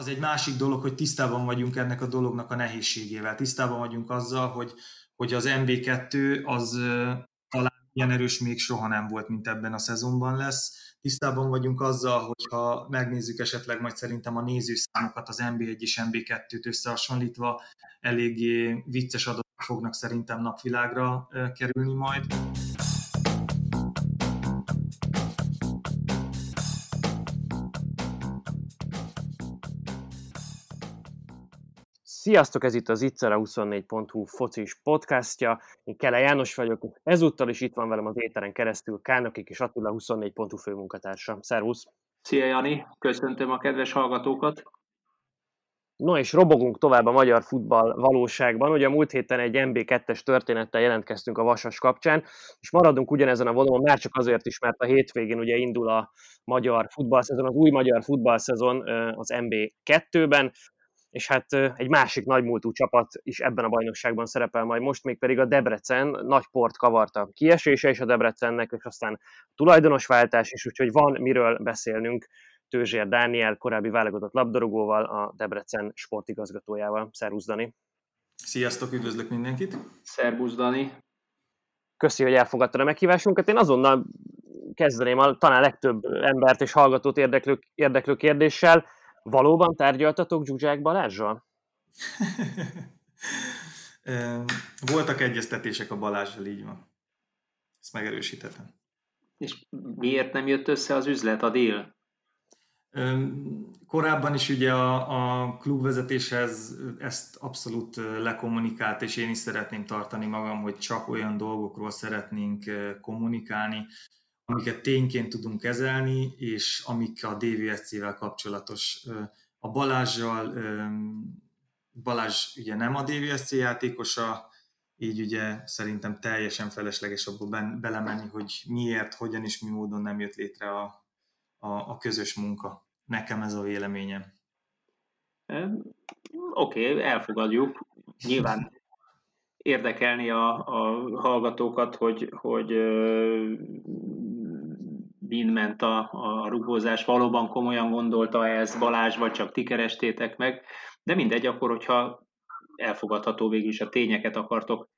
az egy másik dolog, hogy tisztában vagyunk ennek a dolognak a nehézségével. Tisztában vagyunk azzal, hogy, hogy az MB2 az talán ilyen erős még soha nem volt, mint ebben a szezonban lesz. Tisztában vagyunk azzal, hogyha megnézzük esetleg majd szerintem a nézőszámokat az MB1 és MB2-t összehasonlítva, eléggé vicces adatok fognak szerintem napvilágra kerülni majd. Sziasztok, ez itt az Itzer a 24.hu focis podcastja. Én Kele János vagyok, ezúttal is itt van velem az éteren keresztül Kánokik és Attila 24.hu főmunkatársa. Szervusz! Szia Jani, köszöntöm a kedves hallgatókat! No és robogunk tovább a magyar futball valóságban. Ugye a múlt héten egy MB2-es történettel jelentkeztünk a Vasas kapcsán, és maradunk ugyanezen a vonalon, már csak azért is, mert a hétvégén ugye indul a magyar futballszezon, az új magyar futballszezon az MB2-ben és hát egy másik nagymúltú csapat is ebben a bajnokságban szerepel majd most, még pedig a Debrecen nagy port kavarta kiesése is a Debrecennek, és aztán tulajdonosváltás is, úgyhogy van miről beszélnünk Tőzsér Dániel, korábbi válogatott labdarúgóval, a Debrecen sportigazgatójával. Szervusz Dani! Sziasztok, üdvözlök mindenkit! Szervusz Dani! Köszi, hogy elfogadtad a meghívásunkat. Én azonnal kezdeném a talán legtöbb embert és hallgatót érdeklő, érdeklő kérdéssel Valóban tárgyaltatok Zsuzsák Balázsral? Voltak egyeztetések a Balázsral, így van. Ezt megerősíthetem. És miért nem jött össze az üzlet, a deal? Korábban is ugye a, a klubvezetéshez ezt abszolút lekommunikált, és én is szeretném tartani magam, hogy csak olyan dolgokról szeretnénk kommunikálni, amiket tényként tudunk kezelni, és amik a DVSC-vel kapcsolatos. A Balázsjal, Balázs ugye nem a DVSC játékosa, így ugye szerintem teljesen felesleges abba belemenni, hogy miért, hogyan és mi módon nem jött létre a, a, a közös munka. Nekem ez a véleményem. Oké, okay, elfogadjuk. Nyilván érdekelni a, a hallgatókat, hogy, hogy min ment a, a rugózás, valóban komolyan gondolta ez Balázs, vagy csak ti kerestétek meg, de mindegy, akkor, hogyha elfogadható végül is a tényeket akartok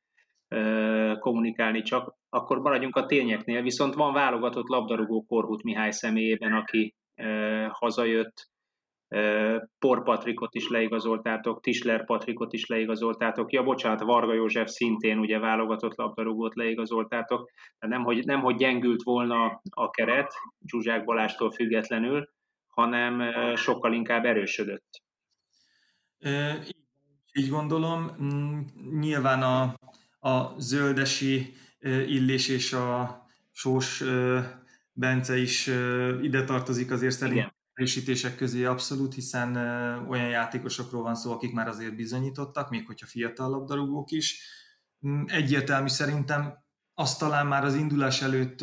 ö, kommunikálni csak, akkor maradjunk a tényeknél, viszont van válogatott labdarúgó Korhut Mihály személyében, aki ö, hazajött, Por Patrikot is leigazoltátok, Tisler Patrikot is leigazoltátok, ja bocsánat, Varga József szintén ugye válogatott labdarúgót leigazoltátok, de nem hogy, nem, hogy gyengült volna a keret Zsuzsák Balástól függetlenül, hanem sokkal inkább erősödött. Így gondolom. Mm, nyilván a, a zöldesi illés és a sós Bence is ide tartozik azért szerintem erősítések közé abszolút, hiszen olyan játékosokról van szó, akik már azért bizonyítottak, még hogyha fiatal labdarúgók is. Mm, egyértelmű szerintem azt talán már az indulás előtt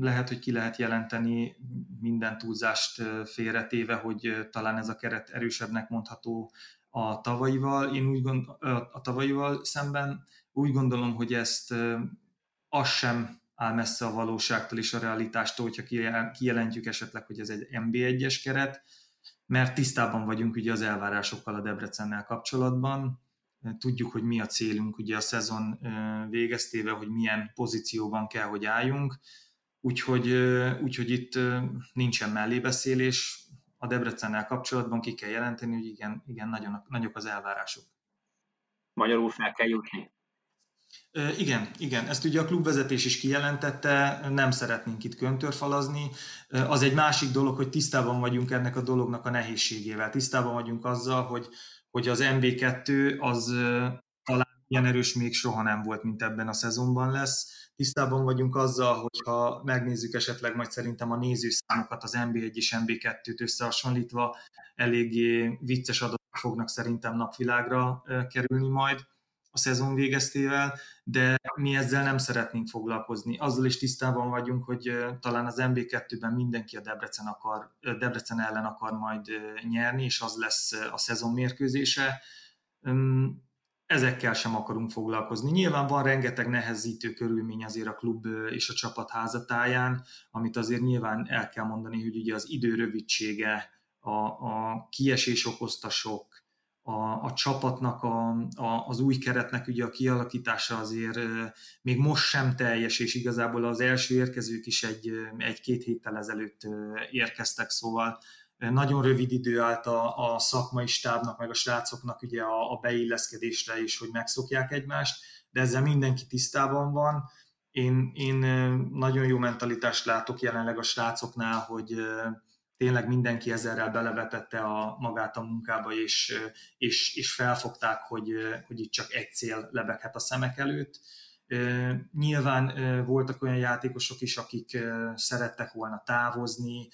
lehet, hogy ki lehet jelenteni minden túlzást félretéve, hogy talán ez a keret erősebbnek mondható a tavalyival. Én úgy gond, a tavalyival szemben úgy gondolom, hogy ezt az sem áll messze a valóságtól és a realitástól, hogyha kijelentjük esetleg, hogy ez egy MB1-es keret, mert tisztában vagyunk ugye az elvárásokkal a Debrecennel kapcsolatban, tudjuk, hogy mi a célunk ugye a szezon végeztével, hogy milyen pozícióban kell, hogy álljunk, úgyhogy, úgyhogy itt nincsen mellébeszélés, a Debrecennel kapcsolatban ki kell jelenteni, hogy igen, igen nagyon, nagyok az elvárások. Magyarul fel kell jutni. Igen, igen, ezt ugye a klubvezetés is kijelentette, nem szeretnénk itt köntörfalazni. Az egy másik dolog, hogy tisztában vagyunk ennek a dolognak a nehézségével. Tisztában vagyunk azzal, hogy, hogy az MB2 az talán ilyen erős még soha nem volt, mint ebben a szezonban lesz. Tisztában vagyunk azzal, hogyha megnézzük esetleg majd szerintem a nézőszámokat az MB1 és MB2-t összehasonlítva, eléggé vicces adatok fognak szerintem napvilágra kerülni majd a szezon végeztével, de mi ezzel nem szeretnénk foglalkozni. Azzal is tisztában vagyunk, hogy talán az MB2-ben mindenki a Debrecen, akar, Debrecen ellen akar majd nyerni, és az lesz a szezon mérkőzése. Ezekkel sem akarunk foglalkozni. Nyilván van rengeteg nehezítő körülmény azért a klub és a csapat házatáján, amit azért nyilván el kell mondani, hogy ugye az idő rövidsége, a, a kiesés okozta sok, a, a csapatnak, a, a, az új keretnek ugye a kialakítása azért még most sem teljes, és igazából az első érkezők is egy, egy-két héttel ezelőtt érkeztek, szóval nagyon rövid idő állt a, a szakmai stábnak, meg a srácoknak ugye a, a beilleszkedésre is, hogy megszokják egymást, de ezzel mindenki tisztában van. Én, én nagyon jó mentalitást látok jelenleg a srácoknál, hogy tényleg mindenki ezerrel belevetette a, magát a munkába, és, és, és felfogták, hogy, hogy itt csak egy cél lebeghet a szemek előtt. Nyilván voltak olyan játékosok is, akik szerettek volna távozni,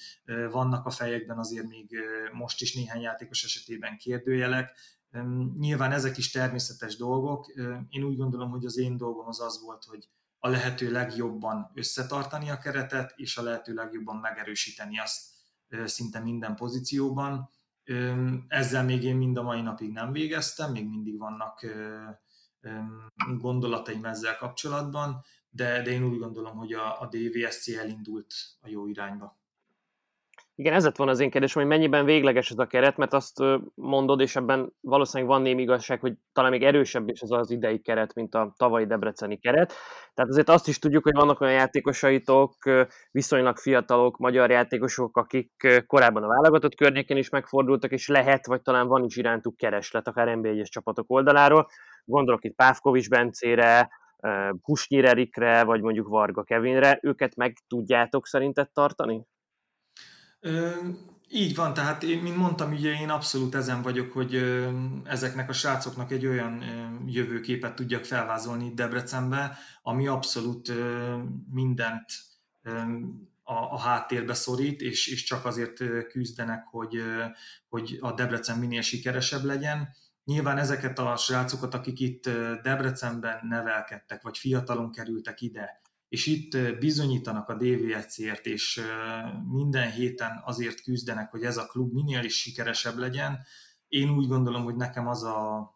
vannak a fejekben azért még most is néhány játékos esetében kérdőjelek. Nyilván ezek is természetes dolgok. Én úgy gondolom, hogy az én dolgom az az volt, hogy a lehető legjobban összetartani a keretet, és a lehető legjobban megerősíteni azt szinte minden pozícióban. Ezzel még én mind a mai napig nem végeztem, még mindig vannak gondolataim ezzel kapcsolatban, de, de én úgy gondolom, hogy a, a DVSC elindult a jó irányba. Igen, ez lett volna az én kérdésem, hogy mennyiben végleges ez a keret, mert azt mondod, és ebben valószínűleg van némi igazság, hogy talán még erősebb is ez az idei keret, mint a tavalyi debreceni keret. Tehát azért azt is tudjuk, hogy vannak olyan játékosaitok, viszonylag fiatalok, magyar játékosok, akik korábban a válogatott környéken is megfordultak, és lehet, vagy talán van is irántuk kereslet, akár nba es csapatok oldaláról. Gondolok itt Pávkovics Bencére, Kusnyir Erikre, vagy mondjuk Varga Kevinre. Őket meg tudjátok szerinted tartani? Így van, tehát én, mint mondtam, ugye én abszolút ezen vagyok, hogy ezeknek a srácoknak egy olyan jövőképet tudjak felvázolni Debrecenbe, ami abszolút mindent a, a háttérbe szorít, és, és csak azért küzdenek, hogy, hogy a Debrecen minél sikeresebb legyen. Nyilván ezeket a srácokat, akik itt Debrecenben nevelkedtek, vagy fiatalon kerültek ide, és itt bizonyítanak a DVSC-ért, és minden héten azért küzdenek, hogy ez a klub minél is sikeresebb legyen. Én úgy gondolom, hogy nekem az a,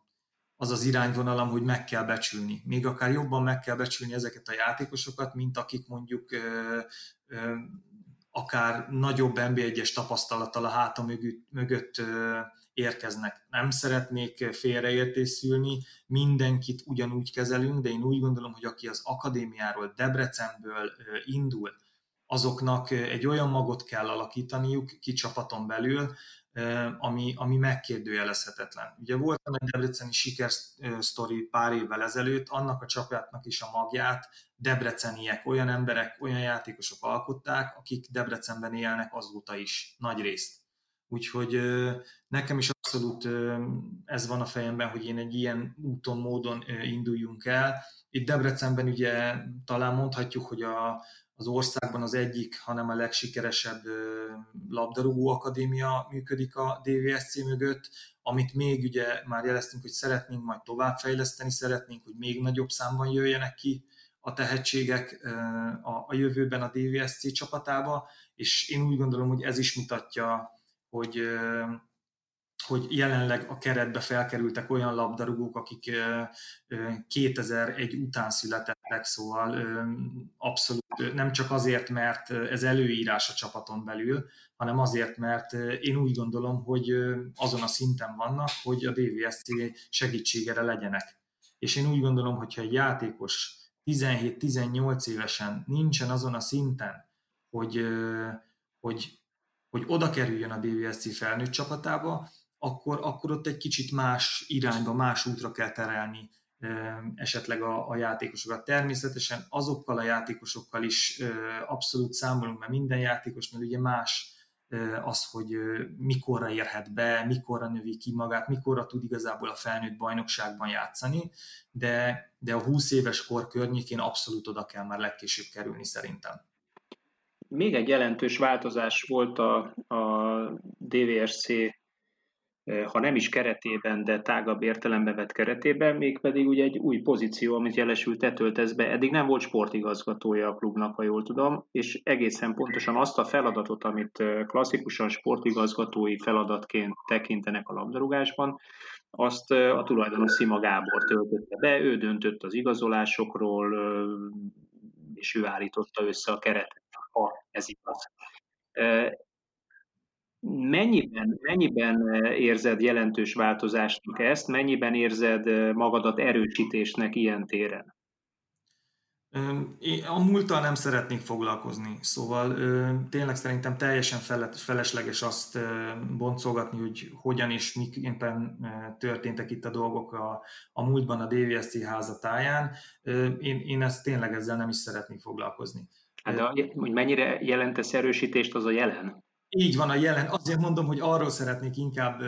az, az irányvonalam, hogy meg kell becsülni. Még akár jobban meg kell becsülni ezeket a játékosokat, mint akik mondjuk ö, ö, akár nagyobb NB1-es tapasztalattal a háta mögött, mögött ö, érkeznek. Nem szeretnék félreértészülni, mindenkit ugyanúgy kezelünk, de én úgy gondolom, hogy aki az akadémiáról, Debrecenből indul, azoknak egy olyan magot kell alakítaniuk ki csapaton belül, ami, ami megkérdőjelezhetetlen. Ugye volt egy debreceni sikersztori pár évvel ezelőtt, annak a csapatnak is a magját debreceniek, olyan emberek, olyan játékosok alkották, akik Debrecenben élnek azóta is, nagy részt. Úgyhogy nekem is abszolút ez van a fejemben, hogy én egy ilyen úton, módon induljunk el. Itt Debrecenben ugye talán mondhatjuk, hogy a, az országban az egyik, hanem a legsikeresebb labdarúgó akadémia működik a DVSC mögött, amit még ugye már jeleztünk, hogy szeretnénk majd továbbfejleszteni, szeretnénk, hogy még nagyobb számban jöjjenek ki a tehetségek a jövőben a DVSC csapatába, és én úgy gondolom, hogy ez is mutatja hogy, hogy jelenleg a keretbe felkerültek olyan labdarúgók, akik 2001 után születettek, szóval abszolút nem csak azért, mert ez előírás a csapaton belül, hanem azért, mert én úgy gondolom, hogy azon a szinten vannak, hogy a DVSC segítségére legyenek. És én úgy gondolom, hogyha egy játékos 17-18 évesen nincsen azon a szinten, hogy, hogy hogy oda kerüljön a DVSC felnőtt csapatába, akkor, akkor ott egy kicsit más irányba, más útra kell terelni esetleg a, a játékosokat. Természetesen azokkal a játékosokkal is abszolút számolunk, mert minden játékosnál ugye más az, hogy mikorra érhet be, mikorra növi ki magát, mikorra tud igazából a felnőtt bajnokságban játszani, de, de a 20 éves kor környékén abszolút oda kell már legkésőbb kerülni szerintem. Még egy jelentős változás volt a, a DVSC, eh, ha nem is keretében, de tágabb értelembe vett keretében, mégpedig ugye egy új pozíció, amit jelesült te töltesz be. Eddig nem volt sportigazgatója a klubnak, ha jól tudom, és egészen pontosan azt a feladatot, amit eh, klasszikusan sportigazgatói feladatként tekintenek a labdarúgásban, azt eh, a tulajdonos Szima Gábor töltötte be, ő döntött az igazolásokról, és ő állította össze a keretet ha ez igaz. Mennyiben, mennyiben érzed jelentős változásnak ezt, mennyiben érzed magadat erősítésnek ilyen téren? Én a múlttal nem szeretnék foglalkozni, szóval tényleg szerintem teljesen felesleges azt boncolgatni, hogy hogyan és miképpen történtek itt a dolgok a, a múltban a DVSC házatáján. Én, én ezt tényleg ezzel nem is szeretnék foglalkozni. Hát de hogy mennyire jelentesz erősítést, az a jelen? Így van a jelen. Azért mondom, hogy arról szeretnék inkább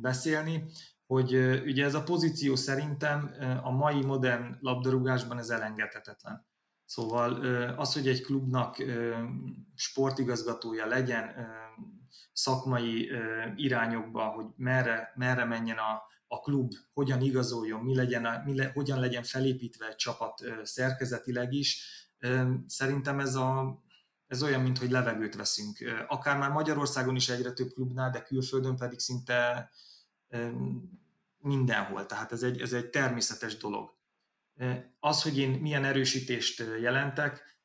beszélni, hogy ugye ez a pozíció szerintem a mai modern labdarúgásban ez elengedhetetlen. Szóval az, hogy egy klubnak sportigazgatója legyen szakmai irányokba, hogy merre, merre menjen a, a klub, hogyan igazoljon, mi legyen mi le, hogyan legyen felépítve egy csapat szerkezetileg is, szerintem ez, a, ez olyan, mint hogy levegőt veszünk. Akár már Magyarországon is egyre több klubnál, de külföldön pedig szinte mindenhol. Tehát ez egy, ez egy természetes dolog. Az, hogy én milyen erősítést jelentek,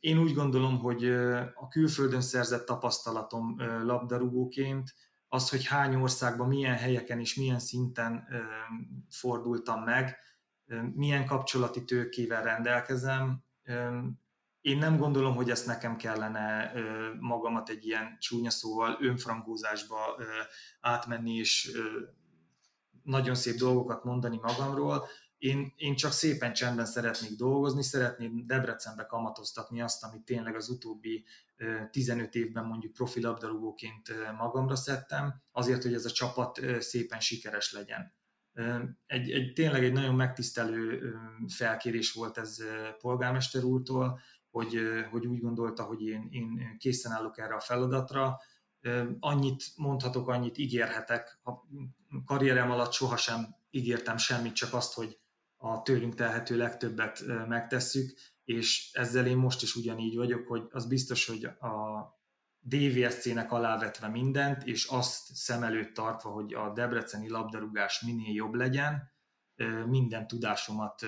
én úgy gondolom, hogy a külföldön szerzett tapasztalatom labdarúgóként, az, hogy hány országban, milyen helyeken és milyen szinten fordultam meg, milyen kapcsolati tőkével rendelkezem, én nem gondolom, hogy ezt nekem kellene magamat egy ilyen csúnya szóval önfrankózásba átmenni és nagyon szép dolgokat mondani magamról. Én, én csak szépen csendben szeretnék dolgozni, szeretném Debrecenbe kamatoztatni azt, amit tényleg az utóbbi 15 évben mondjuk profi magamra szedtem, azért, hogy ez a csapat szépen sikeres legyen. Egy, egy, tényleg egy nagyon megtisztelő felkérés volt ez polgármester úrtól, hogy, hogy úgy gondolta, hogy én, én készen állok erre a feladatra. Annyit mondhatok, annyit ígérhetek. A karrierem alatt sohasem ígértem semmit, csak azt, hogy a tőlünk telhető legtöbbet megtesszük, és ezzel én most is ugyanígy vagyok, hogy az biztos, hogy a DVSC-nek alávetve mindent, és azt szem előtt tartva, hogy a debreceni labdarúgás minél jobb legyen, minden tudásomat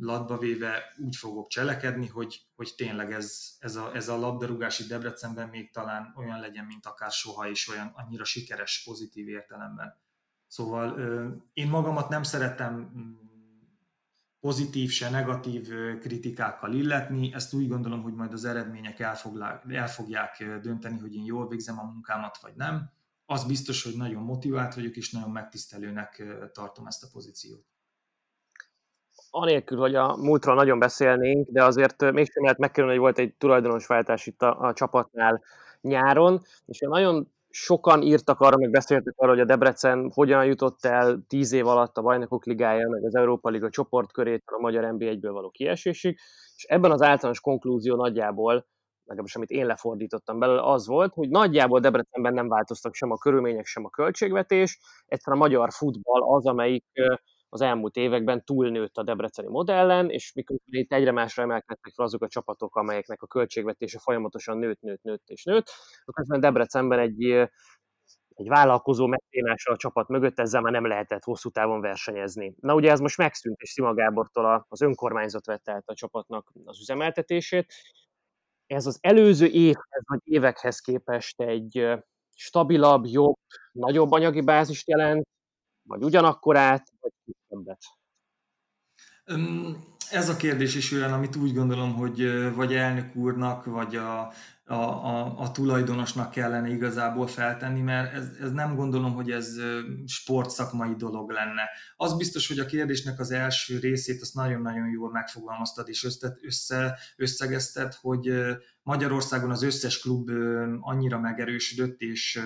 latba véve úgy fogok cselekedni, hogy, hogy tényleg ez, ez, a, ez a labdarúgási Debrecenben még talán olyan legyen, mint akár soha, és olyan annyira sikeres, pozitív értelemben. Szóval én magamat nem szeretem pozitív, se negatív kritikákkal illetni. Ezt úgy gondolom, hogy majd az eredmények el, fogják dönteni, hogy én jól végzem a munkámat, vagy nem. Az biztos, hogy nagyon motivált vagyok, és nagyon megtisztelőnek tartom ezt a pozíciót. Anélkül, hogy a múltról nagyon beszélnénk, de azért mégsem lehet megkerülni, hogy volt egy tulajdonosváltás itt a, a csapatnál nyáron, és nagyon sokan írtak arra, meg beszéltek arra, hogy a Debrecen hogyan jutott el tíz év alatt a Bajnokok Ligája, meg az Európa Liga csoportkörét a magyar NB1-ből való kiesésig, és ebben az általános konklúzió nagyjából, legalábbis amit én lefordítottam belőle, az volt, hogy nagyjából Debrecenben nem változtak sem a körülmények, sem a költségvetés, egyszerűen a magyar futball az, amelyik az elmúlt években túlnőtt a debreceni modellen, és miközben itt egyre másra emelkedtek fel azok a csapatok, amelyeknek a költségvetése folyamatosan nőtt, nőtt, nőtt és nőtt, közben Debrecenben egy, egy vállalkozó megténással a csapat mögött ezzel már nem lehetett hosszú távon versenyezni. Na ugye ez most megszűnt, és Szima Gábortól az önkormányzat vette át a csapatnak az üzemeltetését. Ez az előző évhez vagy évekhez képest egy stabilabb, jobb, nagyobb anyagi bázist jelent, vagy ugyanakkorát, vagy kisebbet? Ez a kérdés is olyan, amit úgy gondolom, hogy vagy elnök úrnak, vagy a, a, a, a tulajdonosnak kellene igazából feltenni, mert ez, ez nem gondolom, hogy ez sportszakmai dolog lenne. Az biztos, hogy a kérdésnek az első részét azt nagyon-nagyon jól megfogalmaztad és össze, össze, összegezted, hogy Magyarországon az összes klub annyira megerősödött, és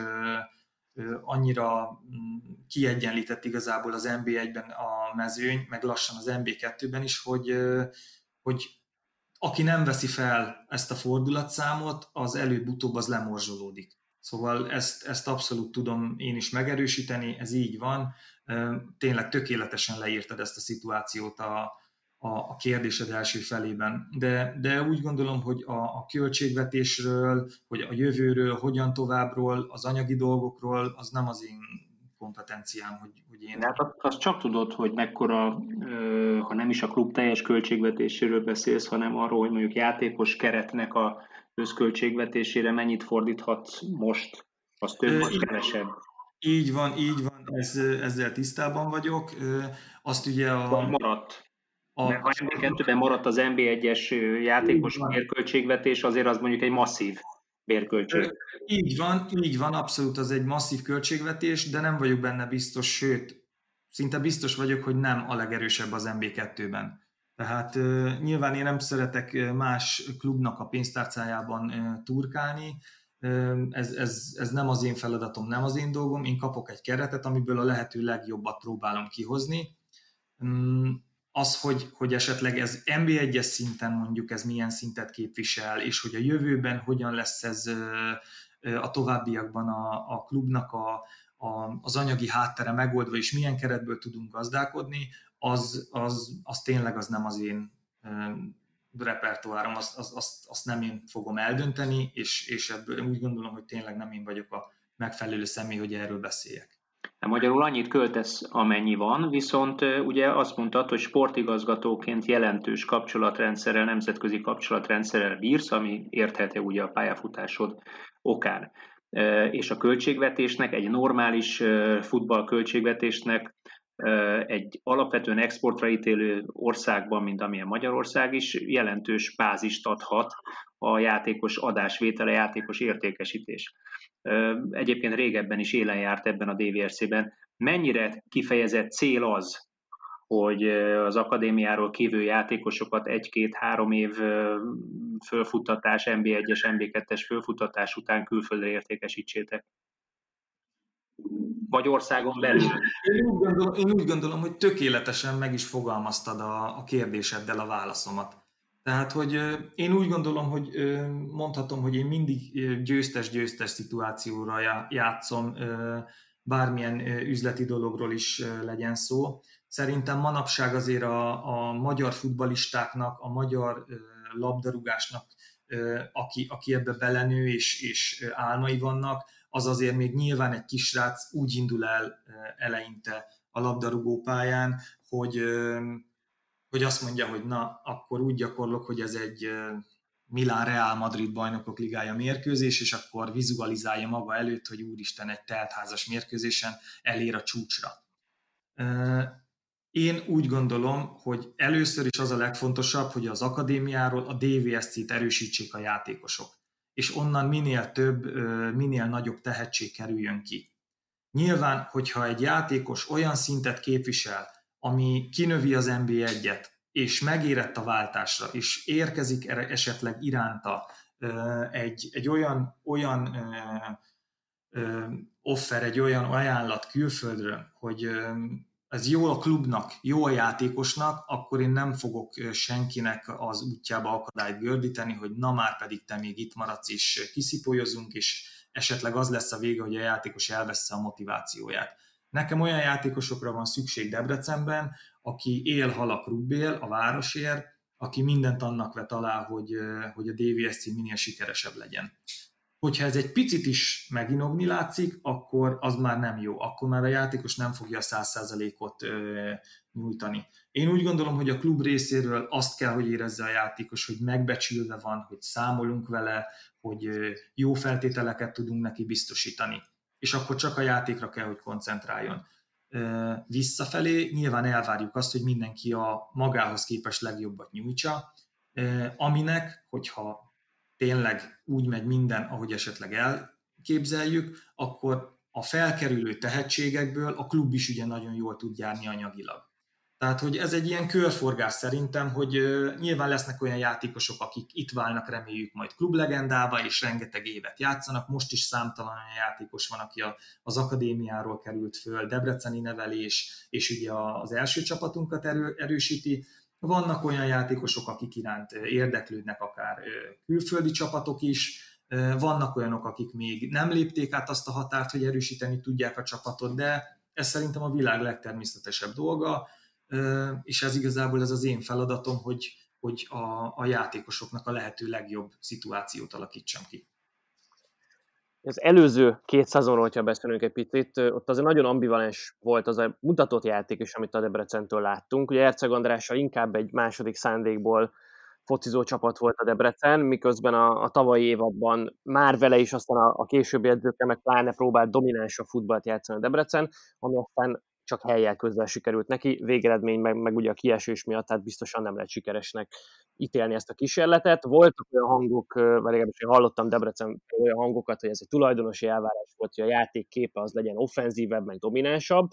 annyira mm, kiegyenlített igazából az NB1-ben a mezőny, meg lassan az NB2-ben is, hogy, hogy aki nem veszi fel ezt a fordulatszámot, az előbb-utóbb az lemorzsolódik. Szóval ezt, ezt abszolút tudom én is megerősíteni, ez így van. Tényleg tökéletesen leírtad ezt a szituációt a, a, a kérdésed első felében. De, de úgy gondolom, hogy a, a költségvetésről, hogy a jövőről, hogyan továbbról, az anyagi dolgokról, az nem az én kompetenciám, hogy, hogy én... Hát azt csak tudod, hogy mekkora, ha nem is a klub teljes költségvetéséről beszélsz, hanem arról, hogy mondjuk játékos keretnek a összköltségvetésére mennyit fordíthatsz most, az több vagy kevesebb. Így van, így van, ez, ezzel tisztában vagyok. Azt ugye a... Maradt. A, Mert ha MB2-ben maradt az MB1-es játékos bérköltségvetés, azért az mondjuk egy masszív bérköltség. Így van, így van, abszolút az egy masszív költségvetés, de nem vagyok benne biztos, sőt, szinte biztos vagyok, hogy nem a legerősebb az MB2-ben. Tehát nyilván én nem szeretek más klubnak a pénztárcájában turkálni, ez, ez, ez nem az én feladatom, nem az én dolgom, én kapok egy keretet, amiből a lehető legjobbat próbálom kihozni. Az, hogy, hogy esetleg ez NB1-es szinten mondjuk ez milyen szintet képvisel, és hogy a jövőben hogyan lesz ez a továbbiakban a, a klubnak a, a, az anyagi háttere megoldva, és milyen keretből tudunk gazdálkodni, az, az, az tényleg az nem az én repertoárom, azt, azt, azt, azt nem én fogom eldönteni, és, és ebből úgy gondolom, hogy tényleg nem én vagyok a megfelelő személy, hogy erről beszéljek. Magyarul annyit költesz, amennyi van, viszont ugye azt mondtad, hogy sportigazgatóként jelentős kapcsolatrendszerrel, nemzetközi kapcsolatrendszerrel bírsz, ami érthető ugye a pályafutásod okán. És a költségvetésnek, egy normális futball költségvetésnek egy alapvetően exportra ítélő országban, mint amilyen Magyarország is, jelentős bázist adhat a játékos adásvétele, játékos értékesítés. Egyébként régebben is élen járt ebben a DVRC-ben. Mennyire kifejezett cél az, hogy az akadémiáról kívül játékosokat egy-két-három év fölfuttatás, MB1-es, MB2-es fölfuttatás után külföldre értékesítsétek? Vagy országon belül? Én úgy gondolom, én úgy gondolom hogy tökéletesen meg is fogalmaztad a, a kérdéseddel a válaszomat. Tehát, hogy én úgy gondolom, hogy mondhatom, hogy én mindig győztes-győztes szituációra játszom, bármilyen üzleti dologról is legyen szó. Szerintem manapság azért a, a magyar futbalistáknak, a magyar labdarúgásnak, aki, aki ebbe belenő és, és álmai vannak, az azért még nyilván egy kisrác úgy indul el eleinte a labdarúgó pályán, hogy hogy azt mondja, hogy na, akkor úgy gyakorlok, hogy ez egy Milán Real Madrid bajnokok ligája mérkőzés, és akkor vizualizálja maga előtt, hogy úristen egy teltházas mérkőzésen elér a csúcsra. Én úgy gondolom, hogy először is az a legfontosabb, hogy az akadémiáról a DVSC-t erősítsék a játékosok, és onnan minél több, minél nagyobb tehetség kerüljön ki. Nyilván, hogyha egy játékos olyan szintet képvisel, ami kinövi az NB1-et, és megérett a váltásra, és érkezik esetleg iránta egy, egy olyan, olyan offer, egy olyan ajánlat külföldről, hogy ez jó a klubnak, jó a játékosnak, akkor én nem fogok senkinek az útjába akadályt gördíteni, hogy na már pedig te még itt maradsz és kiszipolyozunk, és esetleg az lesz a vége, hogy a játékos elvessze a motivációját. Nekem olyan játékosokra van szükség Debrecenben, aki él, hal a klubél, a városért, aki mindent annak vet alá, hogy, hogy a DVSC minél sikeresebb legyen. Hogyha ez egy picit is meginogni látszik, akkor az már nem jó. Akkor már a játékos nem fogja a száz százalékot nyújtani. Én úgy gondolom, hogy a klub részéről azt kell, hogy érezze a játékos, hogy megbecsülve van, hogy számolunk vele, hogy jó feltételeket tudunk neki biztosítani és akkor csak a játékra kell, hogy koncentráljon. Visszafelé nyilván elvárjuk azt, hogy mindenki a magához képest legjobbat nyújtsa, aminek, hogyha tényleg úgy megy minden, ahogy esetleg elképzeljük, akkor a felkerülő tehetségekből a klub is ugye nagyon jól tud járni anyagilag. Tehát, hogy ez egy ilyen körforgás szerintem, hogy nyilván lesznek olyan játékosok, akik itt válnak, reméljük majd klublegendába, és rengeteg évet játszanak. Most is számtalan olyan játékos van, aki az akadémiáról került föl, debreceni nevelés, és ugye az első csapatunkat erő, erősíti. Vannak olyan játékosok, akik iránt érdeklődnek, akár külföldi csapatok is, vannak olyanok, akik még nem lépték át azt a határt, hogy erősíteni tudják a csapatot, de ez szerintem a világ legtermészetesebb dolga és ez igazából ez az én feladatom, hogy, hogy a, a játékosoknak a lehető legjobb szituációt alakítsam ki. Az előző két szezonról, hogyha beszélünk egy picit, ott azért nagyon ambivalens volt az a mutatott játék is, amit a Debrecentől láttunk. Ugye Erceg Andrással inkább egy második szándékból focizó csapat volt a Debrecen, miközben a, a tavalyi évadban már vele is, aztán a, a későbbi edzőkkel meg pláne próbált domináns a futballt játszani a Debrecen, ami aztán csak helyjel közel sikerült neki, végeredmény meg, meg ugye a kiesés miatt, tehát biztosan nem lehet sikeresnek ítélni ezt a kísérletet. Voltak olyan hangok, vagy legalábbis én hallottam Debrecen olyan hangokat, hogy ez egy tulajdonosi elvárás volt, hogy a játék képe az legyen offenzívebb, meg dominánsabb,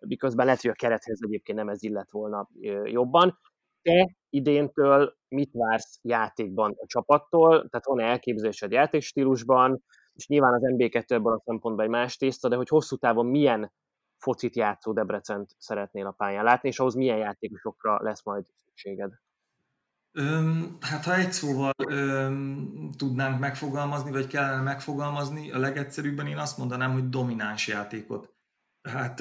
miközben lehet, hogy a kerethez egyébként nem ez illett volna jobban. Te idéntől mit vársz játékban a csapattól? Tehát van elképzelésed játékstílusban, és nyilván az MB2 ebből a szempontból egy más tészta, de hogy hosszú távon milyen focit játszó Debrecent szeretnél a pályán látni, és ahhoz milyen játékosokra lesz majd szükséged? Öm, hát ha egy szóval öm, tudnánk megfogalmazni, vagy kellene megfogalmazni, a legegyszerűbben én azt mondanám, hogy domináns játékot. Hát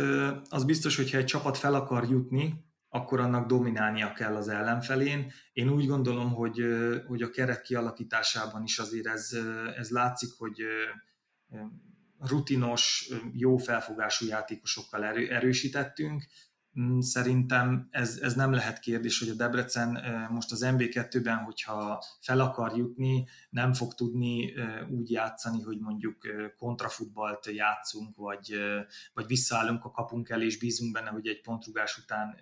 az biztos, hogyha egy csapat fel akar jutni, akkor annak dominálnia kell az ellenfelén. Én úgy gondolom, hogy, hogy a keret kialakításában is azért ez, ez látszik, hogy rutinos, jó felfogású játékosokkal erősítettünk. Mm, szerintem ez, ez nem lehet kérdés, hogy a Debrecen most az MB2-ben, hogyha fel akar jutni, nem fog tudni úgy játszani, hogy mondjuk kontrafutballt játszunk, vagy, vagy visszaállunk a kapunk elé, és bízunk benne, hogy egy pontrugás után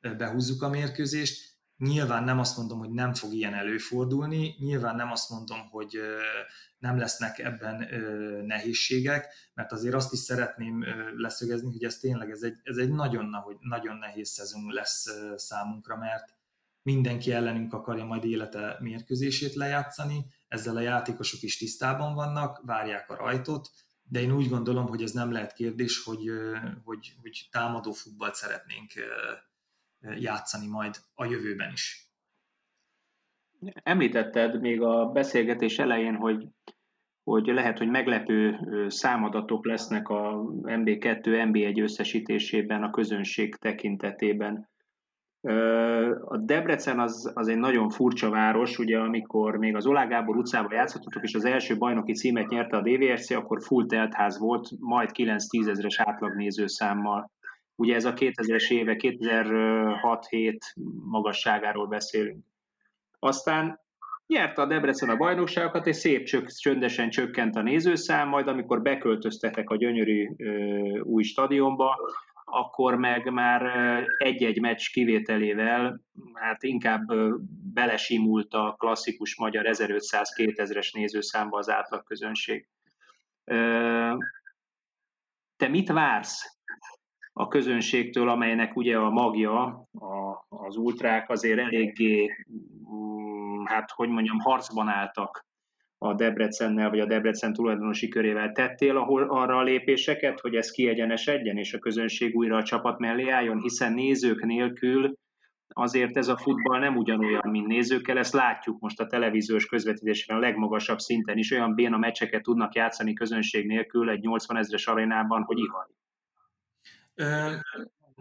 behúzzuk a mérkőzést. Nyilván nem azt mondom, hogy nem fog ilyen előfordulni, nyilván nem azt mondom, hogy nem lesznek ebben nehézségek, mert azért azt is szeretném leszögezni, hogy ez tényleg ez egy, ez egy nagyon, nagyon nehéz szezon lesz számunkra, mert mindenki ellenünk akarja majd élete mérkőzését lejátszani, ezzel a játékosok is tisztában vannak, várják a rajtot, de én úgy gondolom, hogy ez nem lehet kérdés, hogy, hogy, hogy támadó futballt szeretnénk játszani majd a jövőben is. Említetted még a beszélgetés elején, hogy, hogy lehet, hogy meglepő számadatok lesznek a MB2, MB1 összesítésében a közönség tekintetében. A Debrecen az, az egy nagyon furcsa város, ugye amikor még az Olá utcában játszottuk, és az első bajnoki címet nyerte a DVRC, akkor full teltház volt, majd 9-10 ezres átlagnézőszámmal. Ugye ez a 2000-es éve, 2006-7 magasságáról beszélünk. Aztán nyerte a Debrecen a bajnokságokat, és szép csök, csöndesen csökkent a nézőszám, majd amikor beköltöztetek a gyönyörű ö, új stadionba, akkor meg már egy-egy meccs kivételével hát inkább belesimult a klasszikus magyar 1500-2000-es nézőszámba az átlagközönség. Te mit vársz a közönségtől, amelynek ugye a magja, a, az ultrák azért eléggé, mm, hát hogy mondjam, harcban álltak a Debrecennel, vagy a Debrecen tulajdonosi körével. Tettél ahol arra a lépéseket, hogy ez kiegyenesedjen, és a közönség újra a csapat mellé álljon, hiszen nézők nélkül azért ez a futball nem ugyanolyan, mint nézőkkel, ezt látjuk most a televíziós közvetítésben a legmagasabb szinten is, olyan béna meccseket tudnak játszani közönség nélkül egy 80 ezres arénában, hogy ihaj.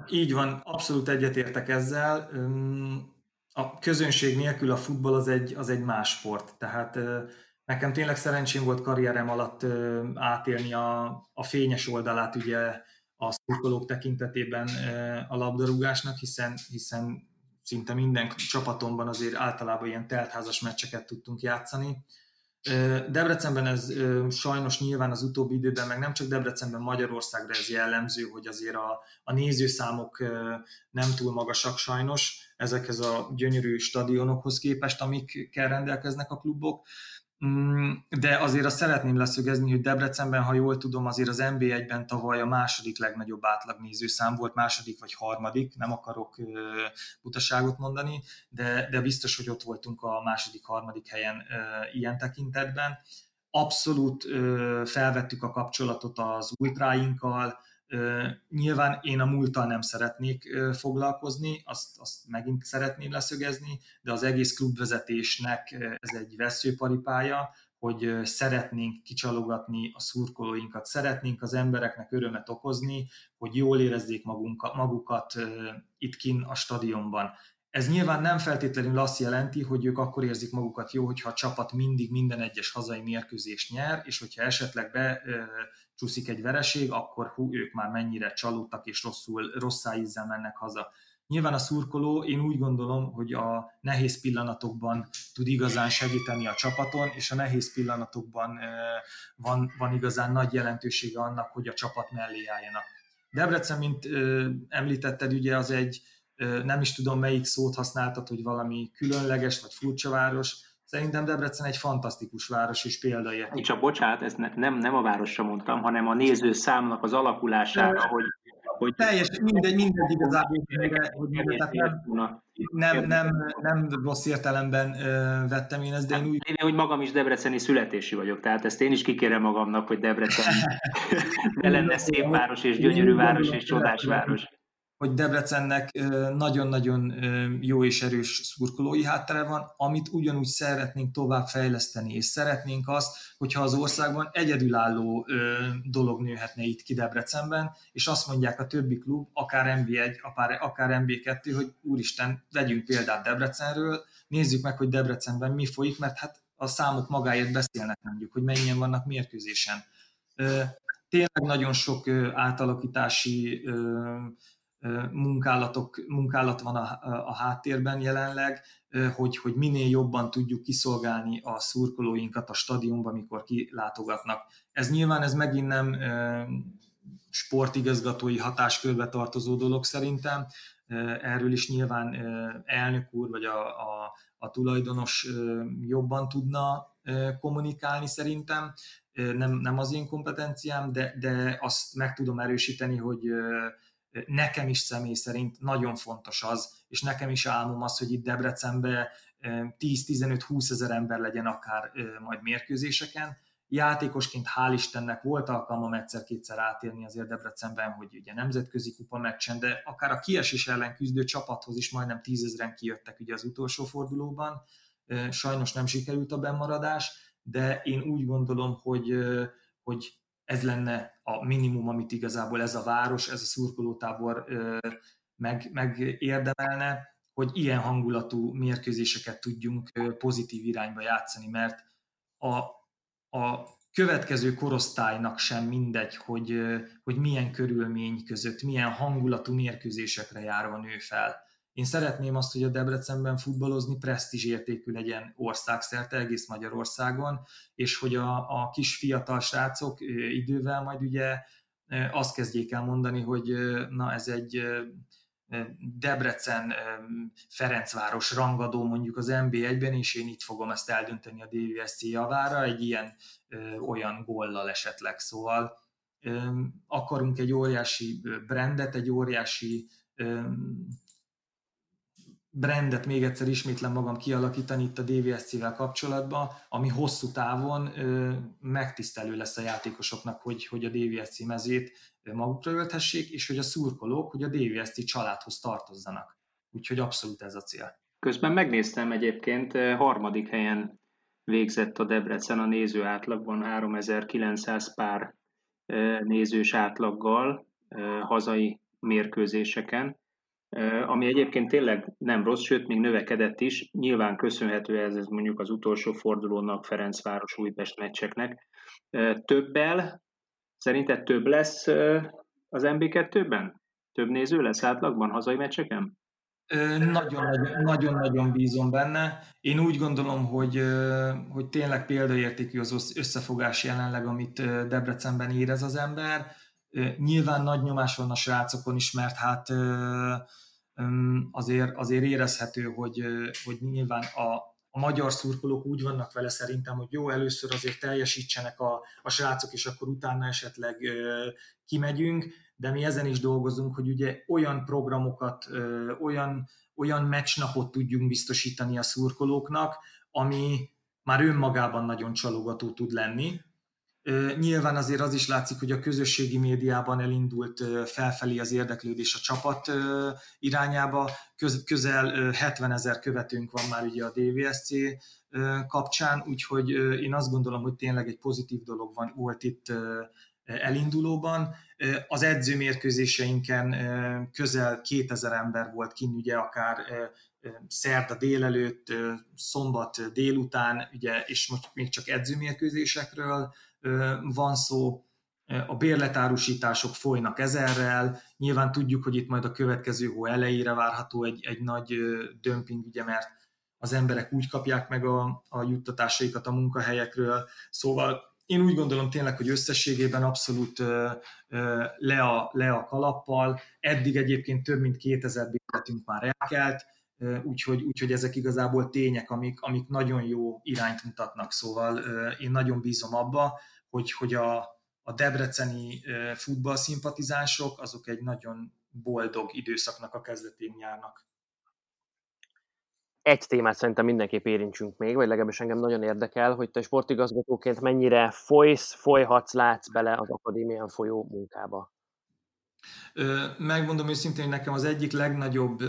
Így van, abszolút egyetértek ezzel. A közönség nélkül a futball az egy, az egy más sport. Tehát nekem tényleg szerencsém volt karrierem alatt átélni a, a fényes oldalát ugye a szurkolók tekintetében a labdarúgásnak, hiszen, hiszen szinte minden csapatomban azért általában ilyen teltházas meccseket tudtunk játszani. Debrecenben ez sajnos nyilván az utóbbi időben, meg nem csak Debrecenben, Magyarországra ez jellemző, hogy azért a, a nézőszámok nem túl magasak sajnos ezekhez a gyönyörű stadionokhoz képest, amikkel rendelkeznek a klubok. Mm, de azért azt szeretném leszögezni, hogy Debrecenben, ha jól tudom, azért az NB1-ben tavaly a második legnagyobb átlagnéző szám volt, második vagy harmadik, nem akarok butaságot mondani, de, de biztos, hogy ott voltunk a második, harmadik helyen ilyen tekintetben. Abszolút felvettük a kapcsolatot az ultráinkkal, Nyilván én a múlttal nem szeretnék foglalkozni, azt, azt megint szeretném leszögezni, de az egész klubvezetésnek ez egy veszőparipája, hogy szeretnénk kicsalogatni a szurkolóinkat, szeretnénk az embereknek örömet okozni, hogy jól érezzék magunkat, magukat itt kin a stadionban. Ez nyilván nem feltétlenül azt jelenti, hogy ők akkor érzik magukat jó, hogyha a csapat mindig minden egyes hazai mérkőzést nyer, és hogyha esetleg becsúszik egy vereség, akkor hú, ők már mennyire csalódtak és rosszul, rossz ízzel mennek haza. Nyilván a szurkoló, én úgy gondolom, hogy a nehéz pillanatokban tud igazán segíteni a csapaton, és a nehéz pillanatokban van, van igazán nagy jelentősége annak, hogy a csapat mellé álljanak. Debrecen, mint említetted, ugye az egy, nem is tudom melyik szót használtad, hogy valami különleges vagy furcsa város, Szerintem Debrecen egy fantasztikus város és példaérték. Csak bocsánat, ezt nem, nem a városra mondtam, hanem a nézőszámnak az alakulására, hogy hogy... Teljes, mindegy, mindegy igazából, hogy nem, nem, nem, nem rossz értelemben vettem én ezt, de én úgy... Én, hogy magam is debreceni születési vagyok, tehát ezt én is kikérem magamnak, hogy Debrecen ne lenne szép város, és gyönyörű város, és csodás város hogy Debrecennek nagyon-nagyon jó és erős szurkolói háttere van, amit ugyanúgy szeretnénk tovább fejleszteni, és szeretnénk azt, hogyha az országban egyedülálló dolog nőhetne itt ki Debrecenben, és azt mondják a többi klub, akár MB1, akár MB2, hogy úristen, vegyünk példát Debrecenről, nézzük meg, hogy Debrecenben mi folyik, mert hát a számok magáért beszélnek mondjuk, hogy mennyien vannak mérkőzésen. Tényleg nagyon sok átalakítási munkálatok, munkálat van a, a háttérben jelenleg, hogy, hogy minél jobban tudjuk kiszolgálni a szurkolóinkat a stadionba, mikor kilátogatnak. Ez nyilván ez megint nem sportigazgatói hatáskörbe tartozó dolog szerintem, erről is nyilván elnök úr vagy a, a, a tulajdonos jobban tudna kommunikálni szerintem, nem, nem az én kompetenciám, de, de azt meg tudom erősíteni, hogy nekem is személy szerint nagyon fontos az, és nekem is álmom az, hogy itt Debrecenbe 10-15-20 ezer ember legyen akár majd mérkőzéseken. Játékosként hál' Istennek volt alkalmam egyszer-kétszer átérni azért Debrecenben, hogy ugye nemzetközi kupa meccsen, de akár a kiesés ellen küzdő csapathoz is majdnem tízezren kijöttek ugye az utolsó fordulóban. Sajnos nem sikerült a bemaradás, de én úgy gondolom, hogy, hogy ez lenne a minimum, amit igazából ez a város, ez a szurkolótábor meg, meg érdemelne, hogy ilyen hangulatú mérkőzéseket tudjunk pozitív irányba játszani, mert a, a következő korosztálynak sem mindegy, hogy, hogy milyen körülmény között, milyen hangulatú mérkőzésekre járva nő fel. Én szeretném azt, hogy a Debrecenben futballozni presztízs értékű legyen országszerte, egész Magyarországon, és hogy a, a kis fiatal srácok idővel majd ugye azt kezdjék el mondani, hogy na ez egy Debrecen, Ferencváros rangadó mondjuk az NB1-ben, és én itt fogom ezt eldönteni a DVSC javára, egy ilyen olyan gollal esetleg. Szóval akarunk egy óriási brandet, egy óriási brandet még egyszer ismétlen magam kialakítani itt a DVSC-vel kapcsolatban, ami hosszú távon ö, megtisztelő lesz a játékosoknak, hogy, hogy a DVSC mezét magukra ölthessék, és hogy a szurkolók, hogy a DVSC családhoz tartozzanak. Úgyhogy abszolút ez a cél. Közben megnéztem egyébként, harmadik helyen végzett a Debrecen a néző átlagban 3900 pár nézős átlaggal hazai mérkőzéseken ami egyébként tényleg nem rossz, sőt, még növekedett is. Nyilván köszönhető ez, ez mondjuk az utolsó fordulónak, Ferencváros Újpest meccseknek. Többel, szerinted több lesz az MB2-ben? Több néző lesz átlagban hazai meccseken? Nagyon-nagyon bízom benne. Én úgy gondolom, hogy, hogy tényleg példaértékű az összefogás jelenleg, amit Debrecenben érez az ember. Nyilván nagy nyomás van a srácokon is, mert hát azért, azért érezhető, hogy, hogy nyilván a, a magyar szurkolók úgy vannak vele szerintem, hogy jó, először azért teljesítsenek a, a srácok, és akkor utána esetleg ö, kimegyünk, de mi ezen is dolgozunk, hogy ugye olyan programokat, ö, olyan, olyan meccsnapot tudjunk biztosítani a szurkolóknak, ami már önmagában nagyon csalogató tud lenni, Nyilván azért az is látszik, hogy a közösségi médiában elindult felfelé az érdeklődés a csapat irányába. Közel 70 ezer követőnk van már ugye a DVSC kapcsán, úgyhogy én azt gondolom, hogy tényleg egy pozitív dolog van, volt itt elindulóban. Az edzőmérkőzéseinken közel 2000 ember volt kint, ugye akár szerda délelőtt, szombat délután, ugye, és most még csak edzőmérkőzésekről van szó, a bérletárusítások folynak ezerrel, nyilván tudjuk, hogy itt majd a következő hó elejére várható egy, egy nagy dömping, ugye, mert az emberek úgy kapják meg a, a juttatásaikat a munkahelyekről, szóval én úgy gondolom tényleg, hogy összességében abszolút le a, le a kalappal. Eddig egyébként több mint 2000 bérletünk már elkelt, úgyhogy, úgyhogy ezek igazából tények, amik, amik nagyon jó irányt mutatnak. Szóval én nagyon bízom abba, hogy, hogy a, a debreceni futballszimpatizánsok azok egy nagyon boldog időszaknak a kezdetén járnak egy témát szerintem mindenképp érintsünk még, vagy legalábbis engem nagyon érdekel, hogy te sportigazgatóként mennyire folysz, folyhatsz, látsz bele az akadémián folyó munkába. Megmondom őszintén, hogy nekem az egyik legnagyobb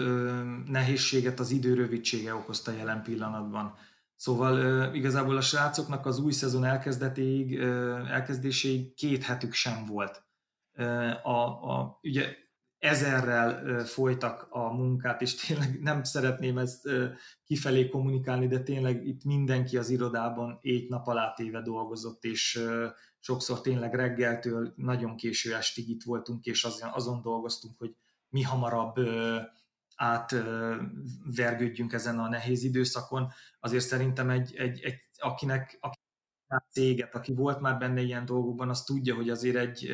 nehézséget az idő rövidsége okozta jelen pillanatban. Szóval igazából a srácoknak az új szezon elkezdetéig, elkezdéséig két hetük sem volt. A, a, ugye ezerrel folytak a munkát, és tényleg nem szeretném ezt kifelé kommunikálni, de tényleg itt mindenki az irodában egy nap alá téve dolgozott, és sokszor tényleg reggeltől nagyon késő estig itt voltunk, és azon, azon dolgoztunk, hogy mi hamarabb átvergődjünk ezen a nehéz időszakon. Azért szerintem egy, egy, egy akinek, aki céget, aki volt már benne ilyen dolgokban, az tudja, hogy azért egy,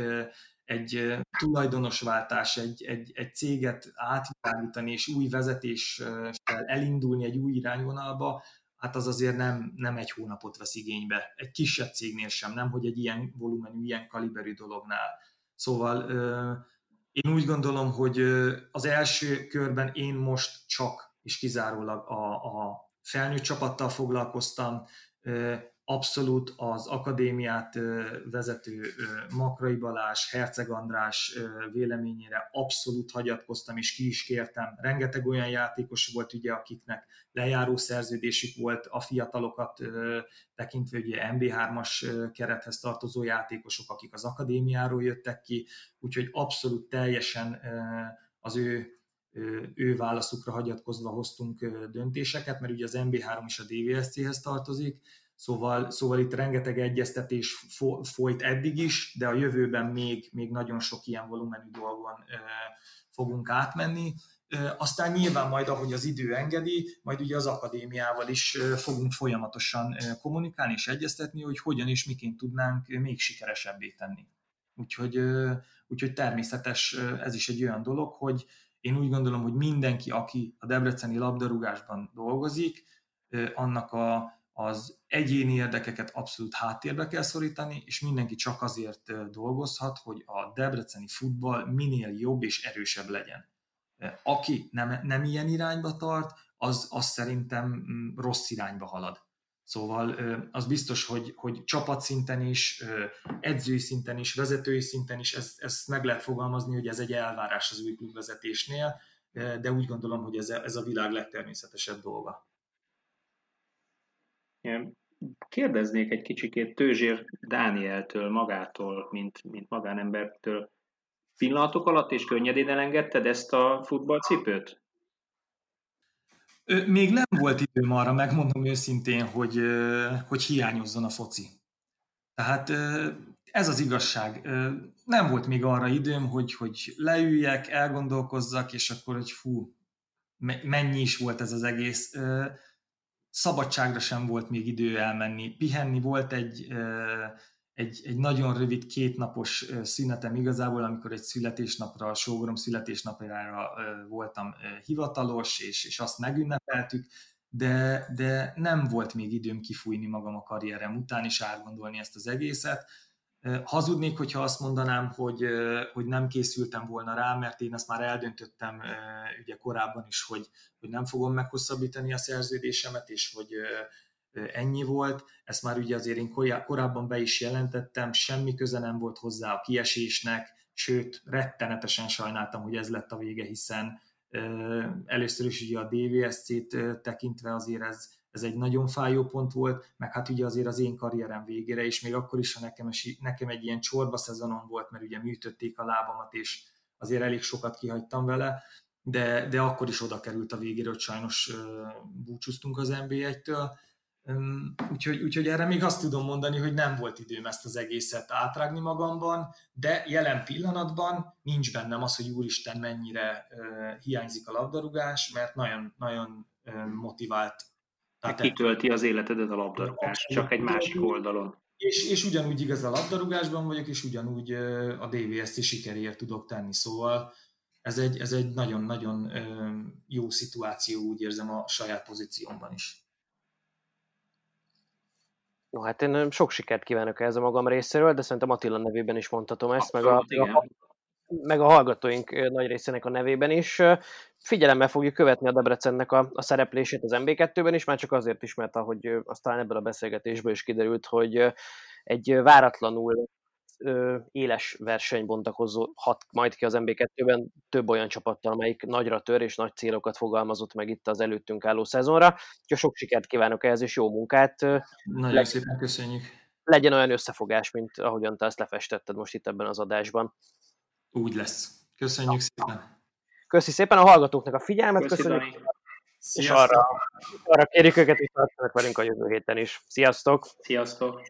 egy tulajdonosváltás, egy, egy, egy céget átvilágítani és új vezetéssel elindulni egy új irányvonalba, hát az azért nem, nem egy hónapot vesz igénybe. Egy kisebb cégnél sem, nem, hogy egy ilyen volumenű, ilyen kaliberű dolognál. Szóval én úgy gondolom, hogy az első körben én most csak és kizárólag a, a felnőtt csapattal foglalkoztam, abszolút az akadémiát vezető Makrai Balázs, Herceg András véleményére abszolút hagyatkoztam, és ki is kértem. Rengeteg olyan játékos volt, ugye, akiknek lejáró szerződésük volt, a fiatalokat tekintve ugye MB3-as kerethez tartozó játékosok, akik az akadémiáról jöttek ki, úgyhogy abszolút teljesen az ő ő válaszukra hagyatkozva hoztunk döntéseket, mert ugye az MB3 is a DVSC-hez tartozik, Szóval, szóval itt rengeteg egyeztetés folyt eddig is, de a jövőben még, még nagyon sok ilyen volumenű dolgon fogunk átmenni. Aztán nyilván majd, ahogy az idő engedi, majd ugye az akadémiával is fogunk folyamatosan kommunikálni és egyeztetni, hogy hogyan és miként tudnánk még sikeresebbé tenni. Úgyhogy, úgyhogy természetes ez is egy olyan dolog, hogy én úgy gondolom, hogy mindenki, aki a debreceni labdarúgásban dolgozik, annak a az egyéni érdekeket abszolút háttérbe kell szorítani, és mindenki csak azért dolgozhat, hogy a debreceni futball minél jobb és erősebb legyen. Aki nem, nem ilyen irányba tart, az, az szerintem mm, rossz irányba halad. Szóval az biztos, hogy, hogy csapatszinten is, edzői szinten is, vezetői szinten is ezt, ezt meg lehet fogalmazni, hogy ez egy elvárás az új klubvezetésnél, de úgy gondolom, hogy ez a, ez a világ legtermészetesebb dolga. Kérdeznék egy kicsikét Tőzsér Dánieltől, magától, mint, mint magánembertől. Pillanatok alatt és könnyedén elengedted ezt a futballcipőt? Még nem volt időm arra, megmondom őszintén, hogy, hogy hiányozzon a foci. Tehát ez az igazság. Nem volt még arra időm, hogy, hogy leüljek, elgondolkozzak, és akkor, hogy fú, mennyi is volt ez az egész szabadságra sem volt még idő elmenni. Pihenni volt egy, egy, egy nagyon rövid kétnapos szünetem igazából, amikor egy születésnapra, a sógorom születésnapjára voltam hivatalos, és, és azt megünnepeltük, de, de nem volt még időm kifújni magam a karrierem után, és átgondolni ezt az egészet. Hazudnék, hogyha azt mondanám, hogy, hogy nem készültem volna rá, mert én azt már eldöntöttem ugye korábban is, hogy, hogy nem fogom meghosszabbítani a szerződésemet, és hogy ennyi volt. Ezt már ugye azért én korábban be is jelentettem, semmi köze nem volt hozzá a kiesésnek, sőt, rettenetesen sajnáltam, hogy ez lett a vége, hiszen először is ugye a DVSC-t tekintve azért ez, ez egy nagyon fájó pont volt, meg hát ugye azért az én karrierem végére is, még akkor is, ha nekem, nekem egy ilyen csorba szezonon volt, mert ugye műtötték a lábamat, és azért elég sokat kihagytam vele, de, de akkor is oda került a végére, hogy sajnos búcsúztunk az NB1-től. Úgyhogy, úgyhogy erre még azt tudom mondani, hogy nem volt időm ezt az egészet átrágni magamban, de jelen pillanatban nincs bennem az, hogy úristen mennyire hiányzik a labdarúgás, mert nagyon, nagyon motivált. Tehát kitölti az életedet a labdarúgás, csak egy másik oldalon. És, és ugyanúgy igaz a labdarúgásban vagyok, és ugyanúgy a DVS-t sikeréért tudok tenni, szóval ez egy, ez egy nagyon-nagyon jó szituáció, úgy érzem a saját pozíciómban is. No, hát én sok sikert kívánok ehhez a magam részéről, de szerintem Attila nevében is mondhatom ezt, Abszolút, meg a, a, meg a hallgatóink nagy részének a nevében is. Figyelemmel fogjuk követni a Debrecennek a, a szereplését az MB2-ben is, már csak azért is, mert ahogy aztán ebből a beszélgetésből is kiderült, hogy egy váratlanul éles verseny bontakozhat majd ki az MB2-ben több olyan csapattal, amelyik nagyra tör és nagy célokat fogalmazott meg itt az előttünk álló szezonra. Úgyhogy sok sikert kívánok ehhez, és jó munkát. Nagyon Le- szépen köszönjük. Legyen olyan összefogás, mint ahogyan te ezt lefestetted most itt ebben az adásban. Úgy lesz. Köszönjük szépen. Köszi szépen a hallgatóknak a figyelmet, Köszi, köszönjük. És arra, arra kérjük őket, hogy tartsanak velünk a jövő héten is. Sziasztok! Sziasztok!